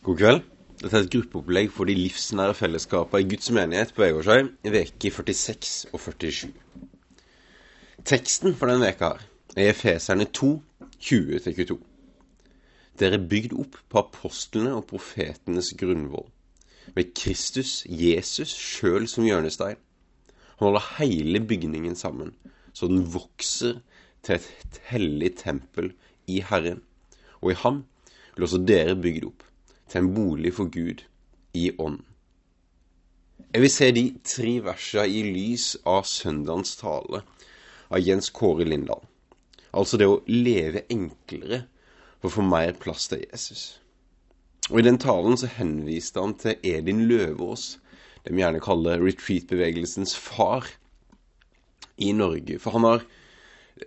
God kveld. Dette er et gruppeopplegg for de livsnære fellesskapene i Guds menighet på Vegårshei i veke 46 og 47. Teksten for denne veka her er Efeserne 2, 20-22. Dere er bygd opp på apostlene og profetenes grunnvoll, med Kristus, Jesus, sjøl som hjørnestein. Han holder hele bygningen sammen, så den vokser til et hellig tempel i Herren. Og i ham blir også dere bygd opp til en bolig for Gud i ånd. Jeg vil se de tre versene i lys av søndagens tale av Jens Kåre Lindahl. Altså det å leve enklere for å få mer plass til Jesus. Og I den talen så henviste han til Edin Løvaas, det vi gjerne kaller retreat-bevegelsens far i Norge. For han har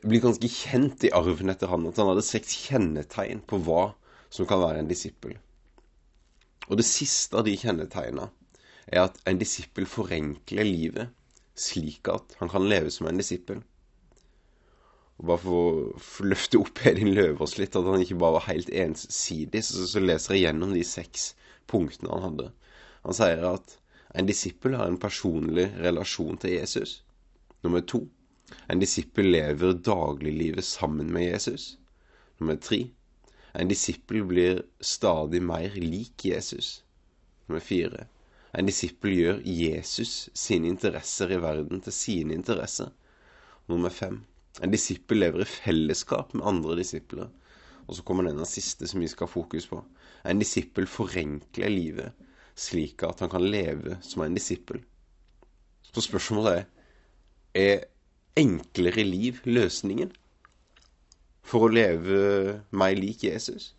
blitt ganske kjent i arven etter han, at han hadde seks kjennetegn på hva som kan være en disippel. Og det siste av de kjennetegna er at en disippel forenkler livet slik at han kan leve som en disippel. Og bare for å løfte opp Edin Løvaas litt, at han ikke bare var helt ensidig, så, så leser jeg gjennom de seks punktene han hadde. Han sier at en disippel har en personlig relasjon til Jesus. Nummer to. En disippel lever dagliglivet sammen med Jesus. Nummer tre. En disippel blir stadig mer lik Jesus. Nummer fire. En disippel gjør Jesus sine interesser i verden til sine interesser. Nummer fem. En disippel lever i fellesskap med andre disipler. Og så kommer den siste som vi skal ha fokus på. En disippel forenkler livet slik at han kan leve som en disippel. Så spørsmålet er er enklere liv løsningen? For å leve meg lik Jesus.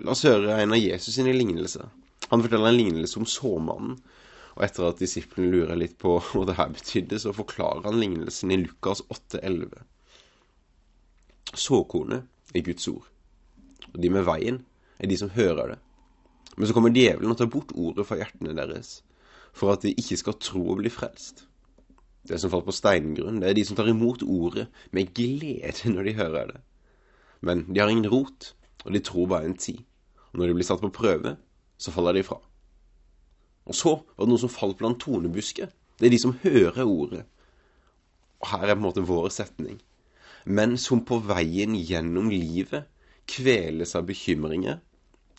La oss høre en av Jesus sine lignelser. Han forteller en lignelse om såmannen. Og etter at disiplene lurer litt på hva det her betydde, så forklarer han lignelsen i Lukas 8,11. Såkornet er Guds ord. Og de med veien er de som hører det. Men så kommer djevelen og tar bort ordet fra hjertene deres, for at de ikke skal tro og bli frelst. Det som faller på steingrunn, det er de som tar imot ordet med glede når de hører det. Men de har ingen rot, og de tror bare en tid. Og når de blir satt på prøve, så faller de fra. Og så var det noen som falt blant tornebusker. Det er de som hører ordet. Og her er på en måte vår setning. Men som på veien gjennom livet kveles av bekymringer,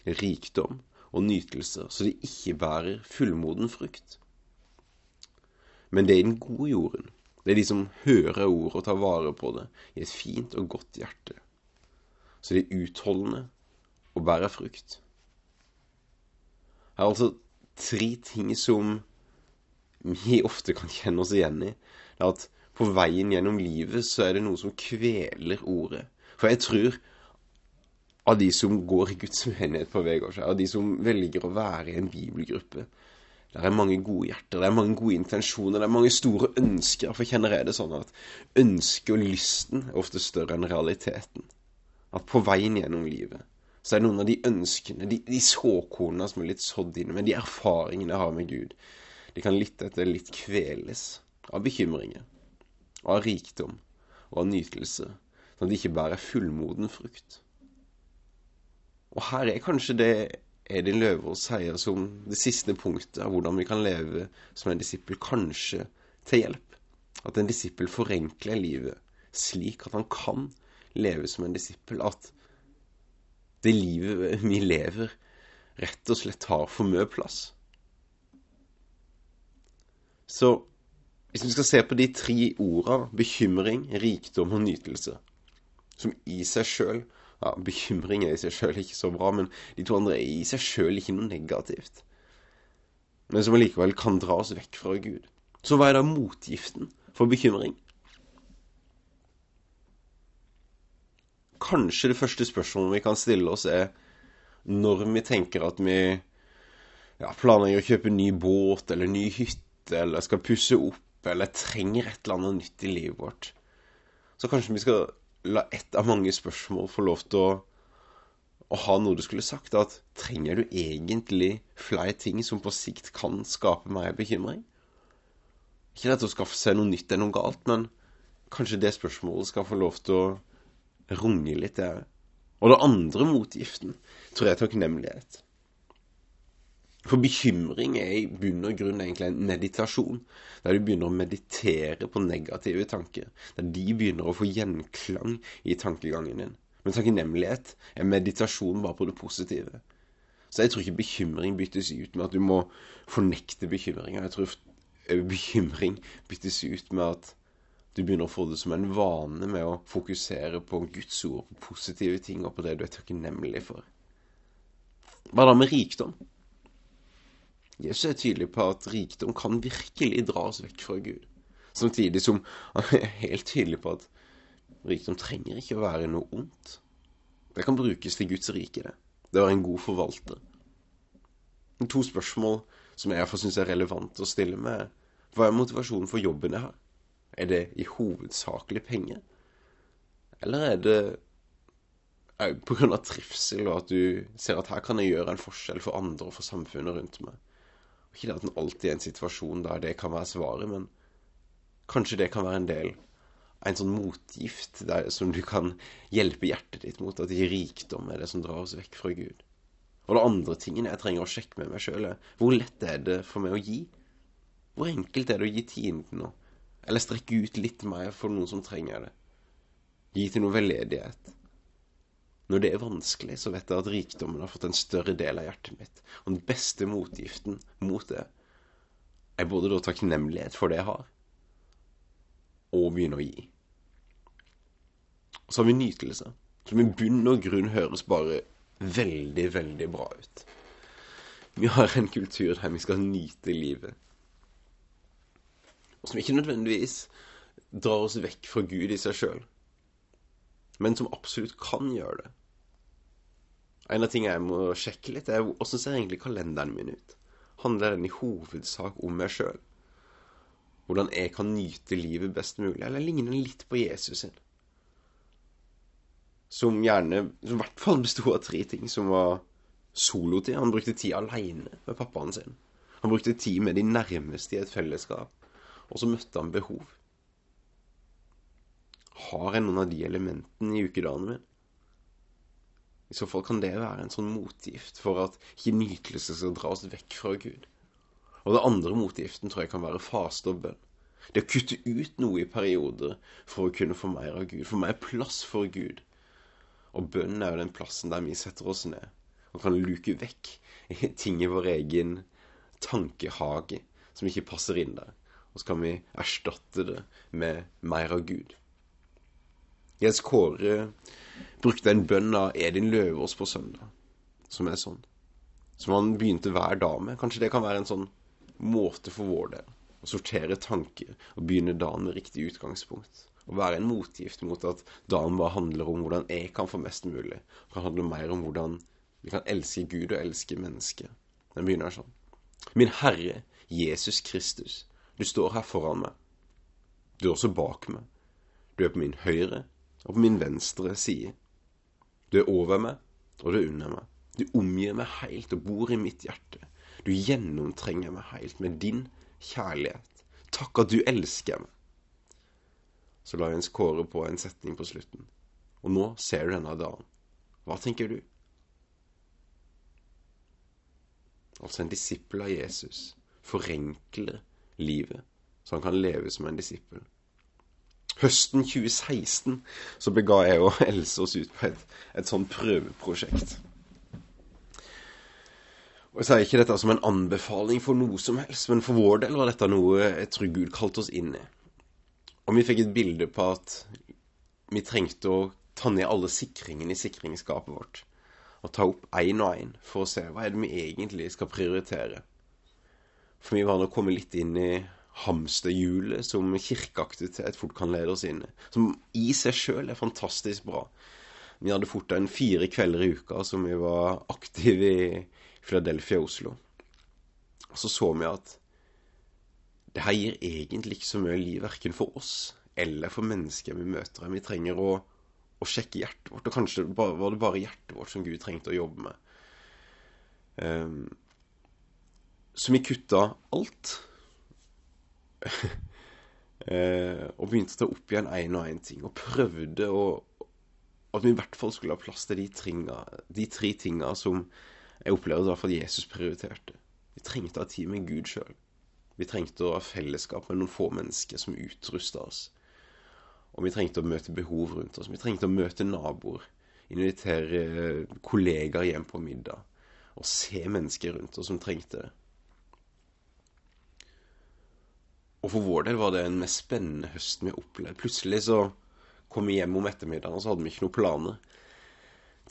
rikdom og nytelser, så de ikke bærer fullmoden frukt. Men det er den gode jorden. Det er de som hører ordet og tar vare på det i et fint og godt hjerte. Så det er utholdende og bærer frukt. Her er altså tre ting som vi ofte kan kjenne oss igjen i. Det er at på veien gjennom livet så er det noe som kveler ordet. For jeg tror av de som går i Guds menighet på Vegårshei, av de som velger å være i en bibelgruppe, det er mange gode hjerter, det er mange gode intensjoner, det er mange store ønsker. For kjenner jeg det sånn at ønsket og lysten er ofte større enn realiteten. At på veien gjennom livet så er noen av de ønskene, de, de såkornene som er litt sådd inne med, de erfaringene jeg har med Gud, de kan litt etter litt kveles av bekymringer, og av rikdom og av nytelse, sånn at de ikke bærer fullmoden frukt. Og her er kanskje det Edin Løvaas sier som det siste punktet av hvordan vi kan leve som en disippel, kanskje til hjelp. At en disippel forenkler livet slik at han kan leve som en disippel. At det livet vi lever, rett og slett tar for mye plass. Så hvis vi skal se på de tre orda bekymring, rikdom og nytelse, som i seg sjøl ja, Bekymring er i seg sjøl ikke så bra, men de to andre er i seg sjøl ikke noe negativt. Men som allikevel kan dra oss vekk fra Gud. Så hva er da motgiften for bekymring? Kanskje det første spørsmålet vi kan stille oss, er når vi tenker at vi ja, planlegger å kjøpe ny båt eller ny hytte eller skal pusse opp eller trenger et eller annet nytt i livet vårt. Så kanskje vi skal la ett av mange spørsmål få lov til å, å ha noe du skulle sagt. At trenger du egentlig flere ting som på sikt kan skape mer bekymring? Ikke dette å skaffe seg noe nytt er noe galt, men kanskje det spørsmålet skal få lov til å runge litt, òg. Og det andre motgiften tror jeg er takknemlighet. For bekymring er i bunn og grunn egentlig en meditasjon, der du begynner å meditere på negative tanker, der de begynner å få gjenklang i tankegangen din. Men takknemlighet er meditasjon bare på det positive. Så jeg tror ikke bekymring byttes ut med at du må fornekte bekymringa. Jeg tror bekymring byttes ut med at du begynner å få det som en vane med å fokusere på Guds ord, på positive ting og på det du er takknemlig for. Hva da med rikdom? Jesus er tydelig på at rikdom kan virkelig dra oss vekk fra Gud. Samtidig som han er helt tydelig på at rikdom trenger ikke å være noe ondt. Det kan brukes til Guds rike, det. Det å være en god forvalter. To spørsmål som jeg iallfall syns er relevant å stille med. Hva er motivasjonen for jobben jeg har? Er det i hovedsakelig penger? Eller er det pga. trivsel og at du ser at her kan jeg gjøre en forskjell for andre og for samfunnet rundt meg? Ikke det at en alltid er i en situasjon der det kan være svaret, men kanskje det kan være en del en sånn motgift der, som du kan hjelpe hjertet ditt mot, at ikke rikdom er det som drar oss vekk fra Gud. Og det andre tingen jeg trenger å sjekke med meg sjøl, er hvor lett er det for meg å gi? Hvor enkelt er det å gi tienden nå? Eller strekke ut litt mer for noen som trenger det? Gi til noe veldedighet? Når det er vanskelig, så vet jeg at rikdommen har fått en større del av hjertet mitt. Og den beste motgiften mot det er både da takknemlighet for det jeg har, og begynne å gi. Og så har vi nytelse, som i bunn og grunn høres bare veldig, veldig bra ut. Vi har en kultur der vi skal nyte livet. Og som ikke nødvendigvis drar oss vekk fra Gud i seg sjøl, men som absolutt kan gjøre det. En av tingene jeg må sjekke litt, er åssen ser egentlig kalenderen min ut? Handler den i hovedsak om meg sjøl? Hvordan jeg kan nyte livet best mulig? Eller ligner den litt på Jesus sin? Som gjerne Som i hvert fall besto av tre ting, som var solotid. Han brukte tid aleine med pappaen sin. Han brukte tid med de nærmeste i et fellesskap. Og så møtte han behov. Har jeg noen av de elementene i ukedagene mine? I så fall kan det være en sånn motgift for at ikke nytelse skal dra oss vekk fra Gud. Og det andre motgiften tror jeg kan være faste og bønn. Det å kutte ut noe i perioder for å kunne få mer av Gud. Få mer plass for Gud. Og bønnen er jo den plassen der vi setter oss ned og kan luke vekk ting i vår egen tankehage som ikke passer inn der. Og så kan vi erstatte det med mer av Gud. Jens Kåre brukte en bønn av Edin Løvaas på søndag, som er sånn. Som han begynte hver dag med. Kanskje det kan være en sånn måte for vår del å sortere tanker og begynne dagen med riktig utgangspunkt. Å være en motgift mot at dagen bare handler om hvordan jeg kan få mest mulig. Det kan handle mer om hvordan vi kan elske Gud og elske mennesket. Den begynner sånn. Min Herre Jesus Kristus, du står her foran meg. Du er også bak meg. Du er på min høyre og på min venstre side. Du er over meg, og du er under meg. Du omgir meg helt og bor i mitt hjerte. Du gjennomtrenger meg helt med din kjærlighet. Takk at du elsker meg. Så la Jens Kåre på en setning på slutten. Og nå ser du denne dagen. Hva tenker du? Altså en disippel av Jesus forenkler livet, så han kan leve som en disippel. Høsten 2016 så bega jeg og Else oss ut på et, et sånn prøveprosjekt. Og Jeg sier ikke dette som en anbefaling for noe som helst, men for vår del var dette noe jeg tror Gud kalte oss inn i. Og vi fikk et bilde på at vi trengte å ta ned alle sikringene i sikringsskapet vårt. Og ta opp én og én for å se hva er det vi egentlig skal prioritere. For vi var nå kommet litt inn i hamsterhjulet som kirkeaktivitet fort kan lede oss inn i. Som i seg sjøl er fantastisk bra. Vi hadde fort en fire kvelder i uka som vi var aktive i Philadelphia og Oslo. Og så så vi at det her gir egentlig ikke så mye liv, verken for oss eller for mennesker vi møter. Vi trenger å, å sjekke hjertet vårt, og kanskje var det bare hjertet vårt som Gud trengte å jobbe med. Um, så vi kutta alt og begynte å ta opp igjen én og én ting. Og prøvde å, at vi i hvert fall skulle ha plass til de, tringa, de tre tinga som jeg opplevde i hvert Jesus prioriterte. Vi trengte å ha tid med Gud sjøl. Vi trengte å ha fellesskap med noen få mennesker som utrusta oss. Og vi trengte å møte behov rundt oss. Vi trengte å møte naboer. Invitere kollegaer hjem på middag. Og se mennesker rundt oss som trengte det. Og for vår del var det den mest spennende høsten vi har opplevd. Plutselig så kom vi hjem om ettermiddagen, og så hadde vi ikke noen planer.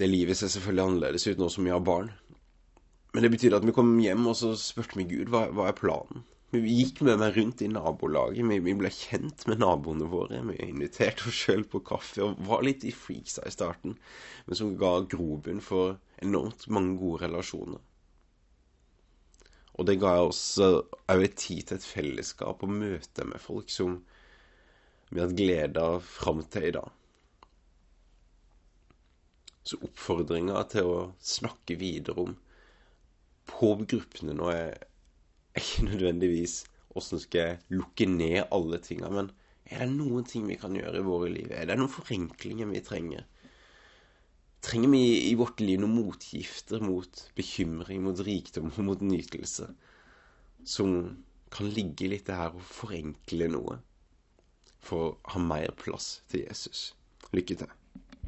Det livet ser selvfølgelig annerledes ut nå som vi har barn. Men det betydde at vi kom hjem, og så spurte vi Gud hva, hva er planen. Vi gikk med meg rundt i nabolaget. Vi, vi ble kjent med naboene våre. Vi inviterte oss sjøl på kaffe og var litt i freaksa i starten, men som ga grobunn for enormt mange gode relasjoner. Og det ga oss òg tid til et fellesskap og møte med folk som vi har hatt glede av fram til i dag. Så oppfordringa til å snakke videre om på gruppene nå er, ikke nødvendigvis åssen skal jeg lukke ned alle tinga, men er det noen ting vi kan gjøre i våre liv? Er det noen forenklinger vi trenger? Trenger vi i vårt liv noen motgifter mot bekymring, mot rikdom og mot nytelse? Som kan ligge litt her og forenkle noe? For å ha mer plass til Jesus. Lykke til.